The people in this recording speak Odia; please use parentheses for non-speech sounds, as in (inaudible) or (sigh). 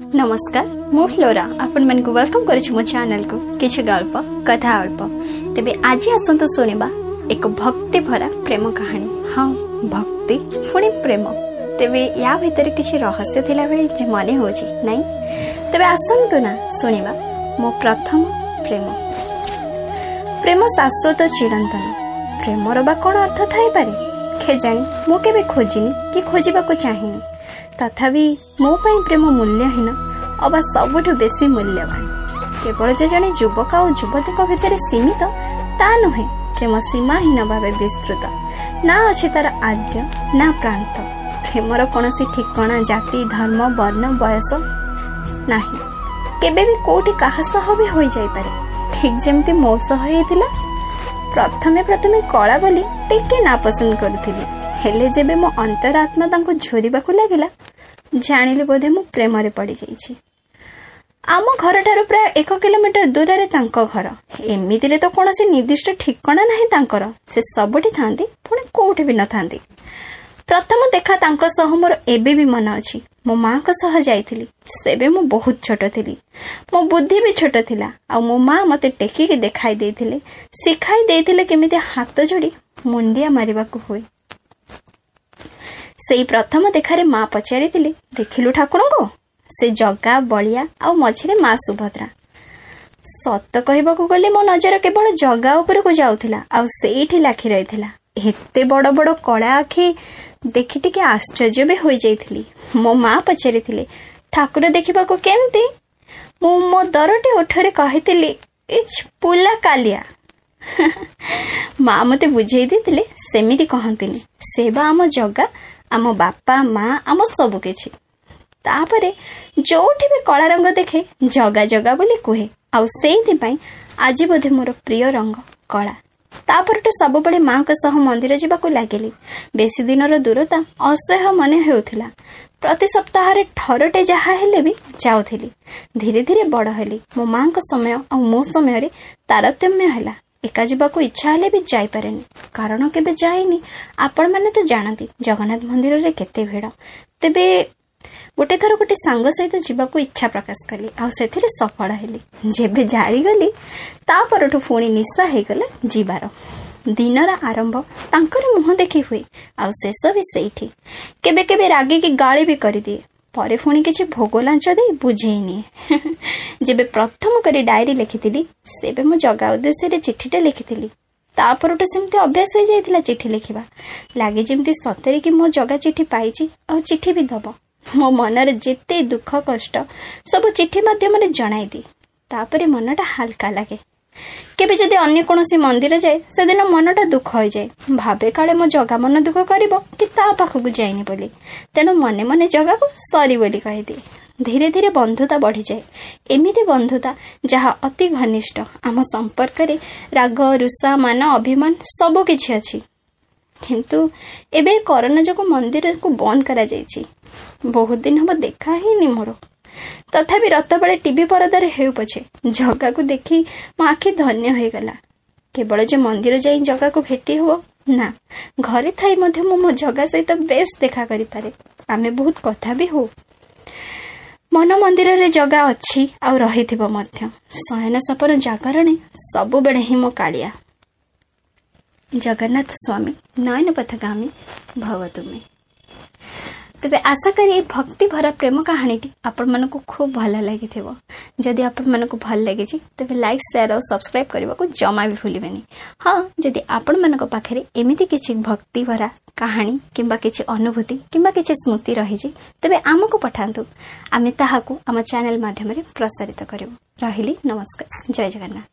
नमस्कार मुझ्लोरा वेलकम करछ गल्प, कथा अल्प। आज एक भक्ति भरा प्रेम कहानी हाँ भक्ति फुणि प्रेम तबे या भीतर किछ रहस्य थिला हो जी नहीं ना सुनेबा मो प्रथम प्रेम प्रेम शाश्वत चिरंतन प्रेम बा कोन अर्थ थाई पारे खे जानी कि खोजा को ତଥାପି ମୋ ପାଇଁ ପ୍ରେମ ମୂଲ୍ୟହୀନ ଅବା ସବୁଠୁ ବେଶୀ ମୂଲ୍ୟବାନ। କେବଳ ଯେ ଜଣେ ଯୁବକ ଆଉ ଯୁବତୀଙ୍କ ଭିତରେ ସୀମିତ ତା ନୁହେଁ ପ୍ରେମ ସୀମାହୀନ ଭାବେ ବିସ୍ତୃତ। ନା ଅଛି ତାର ଆଦ୍ୟ ନା ପ୍ରାନ୍ତ। ପ୍ରେମର କୌଣସି ଠିକଣା ଜାତି ଧର୍ମ ବର୍ଣ୍ଣ ବୟସ ନାହିଁ। କେବେ ବି କୋଉଠି କାହା ସହ ବି ହୋଇଯାଇପାରେ। ଠିକ ଯେମିତି ମୋ ସହ ହେଇଥିଲା ପ୍ରଥମେ ପ୍ରଥମେ କଳା ବୋଲି ଟିକେ ନାପସନ୍ଦ କରୁଥିଲି। ହେଲେ ଯେବେ ମୋ ଅନ୍ତରାତ୍ମା ତାଙ୍କୁ ଝୁରିବାକୁ ଲାଗିଲା ଜାଣିଲି ବୋଧେ ମୁଁ ପ୍ରେମରେ ପଡ଼ିଯାଇଛି। ଆମ ଘରଠାରୁ ପ୍ରାୟ ଏକ କିଲୋମିଟର ଦୂରରେ ତାଙ୍କ ଘର। ଏମିତିରେ ତ କୌଣସି ନିର୍ଦ୍ଦିଷ୍ଟ ଠିକଣା ନାହିଁ ତାଙ୍କର। ସେ ସବୁଠି ଥାନ୍ତି ପୁଣି କୋଉଠି ବି ନଥାନ୍ତି। ପ୍ରଥମ ଦେଖା ତାଙ୍କ ସହ ମୋର ଏବେ ବି ମନେ ଅଛି। ମୋ ମାଙ୍କ ସହ ଯାଇଥିଲି। ସେବେ ମୁଁ ବହୁତ ଛୋଟ ଥିଲି। ମୋ ବୁଦ୍ଧି ବି ଛୋଟ ଥିଲା। ଆଉ ମୋ ମା ମତେ ଟେକିକି ଦେଖାଇ ଦେଇଥିଲେ। ଶିଖାଇ ଦେଇଥିଲେ କେମିତି ହାତ ଯୋଡ଼ି ମୁଣ୍ଡିଆ ମାରିବାକୁ ହୁଏ। ସେଇ ପ୍ରଥମ ଦେଖାରେ ମା ପଚାରିଥିଲେ ଦେଖିଲୁ ଠାକୁରଙ୍କୁ? ସେ ଜଗା ବଳିଆ ଆଉ ମଝିରେ ମା ସୁଭଦ୍ରା। ସତ କହିବାକୁ ଗଲେ ମୋ ନଜର କେବଳ ଜଗା ଉପରକୁ ଯାଉଥିଲା ଆଉ ସେଇଠି ଲାଖି ରହିଥିଲା। ଏତେ ବଡ ବଡ କଳା ଆଖି ଦେଖି ଟିକେ ଆଶ୍ଚର୍ଯ୍ୟ ବି ହୋଇଯାଇଥିଲି। ମୋ ମା ପଚାରିଥିଲେ ଠାକୁର ଦେଖିବାକୁ କେମିତି? ମୁଁ ମୋ ଦରଟି ଓଠରେ କହିଥିଲି ଇଚ୍ ପୁଲା କାଲିଆ। (laughs) ମା ମତେ ବୁଝେଇ ଦେଇଥିଲେ ସେମିତି କହନ୍ତିନି। ସେ ବା ଆମ ଜଗା ଆମ ବାପା ମା ଆମ ସବୁ କିଛି। ତାପରେ ଯୋଉଠି ବି କଳା ରଙ୍ଗ ଦେଖେ ଜଗା ଜଗା ବୋଲି କୁହେ। ଆଉ ସେଇଥିପାଇଁ ଆଜି ବୋଧେ ମୋର ପ୍ରିୟ ରଙ୍ଗ କଳା। ତାପରଠୁ ସବୁବେଳେ ମାଙ୍କ ସହ ମନ୍ଦିର ଯିବାକୁ ଲାଗିଲି। ବେଶୀ ଦିନର ଦୂରତା ଅସହ୍ୟ ମନେ ହେଉଥିଲା। ପ୍ରତି ସପ୍ତାହରେ ଥରଟେ ଯାହା ହେଲେ ବି ଯାଉଥିଲି। ଧୀରେ ଧୀରେ ବଡ ହେଲି। ମୋ ମାଙ୍କ ସମୟ ଆଉ ମୋ ସମୟରେ ତାରତମ୍ୟ ହେଲା। ଏକା ଯିବାକୁ ଇଚ୍ଛା ହେଲେ ବି ଯାଇପାରେନି। କାରଣ କେବେ ଯାଇନି। ଆପଣମାନେ ତ ଜାଣନ୍ତି ଜଗନ୍ନାଥ ମନ୍ଦିରରେ କେତେ ଭିଡ଼। ତେବେ ଗୋଟେ ଥର ଗୋଟେ ସାଙ୍ଗ ସହିତ ଯିବାକୁ ଇଚ୍ଛା ପ୍ରକାଶ କଲି ଆଉ ସେଥିରେ ସଫଳ ହେଲି। ଯେବେ ଜାଳିଗଲି ତା ପରଠୁ ପୁଣି ନିଶା ହେଇଗଲା ଯିବାର। ଦିନର ଆରମ୍ଭ ତାଙ୍କର ମୁହଁ ଦେଖି ହୁଏ ଆଉ ଶେଷ ବି ସେଇଠି। କେବେ କେବେ ରାଗିକି ଗାଳି ବି କରିଦିଏ। ପରେ ପୁଣି କିଛି ଭୋଗ ଲାଞ୍ଚ ଦେଇ ବୁଝେଇ ନିଏ ଯେବେ ପ୍ରଥମ କରି ଡାଏରୀ ଲେଖିଥିଲି ସେବେ ମୁଁ ଜଗା ଉଦ୍ଦେଶ୍ୟରେ ଚିଠିଟା ଲେଖିଥିଲି। ତାପରଠୁ ସେମିତି ଅଭ୍ୟାସ ହେଇଯାଇଥିଲା ଚିଠି ଲେଖିବା। ଲାଗେ ଯେମିତି ସତରେ କି ମୋ ଜଗା ଚିଠି ପାଇଛି ଆଉ ଚିଠି ବି ଦବ। ମୋ ମନରେ ଯେତେ ଦୁଃଖ କଷ୍ଟ ସବୁ ଚିଠି ମାଧ୍ୟମରେ ଜଣାଇ ଦିଏ ତାପରେ ମନଟା ହାଲକା ଲାଗେ। କେବେ ଯଦି ଅନ୍ୟ କୌଣସି ମନ୍ଦିର ଯାଏ ସେଦିନ ମନଟା ଦୁଃଖ ହୋଇଯାଏ। ଭାବେ କାଳେ ମୋ ଜଗା ମନ ଦୁଃଖ କରିବ କି ତା ପାଖକୁ ଯାଇନି ବୋଲି। ତେଣୁ ମନେ ମନେ ଜଗାକୁ ସରି ବୋଲି କହିଦିଏ। ଧୀରେ ଧୀରେ ବନ୍ଧୁତା ବଢିଯାଏ। ଏମିତି ବନ୍ଧୁତା ଯାହା ଅତି ଘନିଷ୍ଠ। ଆମ ସମ୍ପର୍କରେ ରାଗ ରୁଷା ମାନ ଅଭିମାନ ସବୁ କିଛି ଅଛି। କିନ୍ତୁ ଏବେ କରୋନା ଯୋଗୁଁ ମନ୍ଦିରକୁ ବନ୍ଦ କରାଯାଇଛି। ବହୁତ ଦିନ ହବ ଦେଖା ହେଇନି ମୋର। ତଥାପି ରଥ ବେଳେ ଟିଭି ପରଦାରେ ହେଉ ପଛେ। ଜଗାକୁ ଦେଖି ମୋ ଆଖି ଧନ୍ୟ ହେଇଗଲା। କେବଳ ଯେ ମନ୍ଦିର ଯାଇ ଜଗାକୁ ଭେଟି ହବ? ନା। ଘରେ ଥାଇ ମଧ୍ୟ ମୁଁ ମୋ ଜଗା ସହିତ ବେଶ ଦେଖା କରିପାରେ। ଆମେ ବହୁତ କଥା ବି ହଉ। ମନ ମନ୍ଦିରରେ ଜଗା ଅଛି ଆଉ ରହିଥିବ ମଧ୍ୟ। ଶୟନ ସପନ ଜାଗରଣେ ସବୁବେଳେ ହିଁ ମୋ କାଳିଆ। ଜଗନ୍ନାଥ ସ୍ୱାମୀ ନୟନ ପଥଗାମୀ ଭବ ତୁମେ। ତେବେ ଆଶା କରି ଏହି ଭକ୍ତି ଭରା ପ୍ରେମ କାହାଣୀଟି ଆପଣମାନଙ୍କୁ ଖୁବ୍ ଭଲ ଲାଗିଥିବ। ଯଦି ଆପଣମାନଙ୍କୁ ଭଲ ଲାଗିଛି ତେବେ ଲାଇକ୍ ସେୟାର ଆଉ ସବସ୍କ୍ରାଇବ୍ କରିବାକୁ ଜମା ବି ଭୁଲିବେନି। ହଁ ଯଦି ଆପଣମାନଙ୍କ ପାଖରେ ଏମିତି କିଛି ଭକ୍ତି ଭରା କାହାଣୀ କିମ୍ବା କିଛି ଅନୁଭୂତି କିମ୍ବା କିଛି ସ୍ମୃତି ରହିଛି ତେବେ ଆମକୁ ପଠାନ୍ତୁ। ଆମେ ତାହାକୁ ଆମ ଚ୍ୟାନେଲ ମାଧ୍ୟମରେ ପ୍ରସାରିତ କରିବୁ। ରହିଲି ନମସ୍କାର। ଜୟ ଜଗନ୍ନାଥ।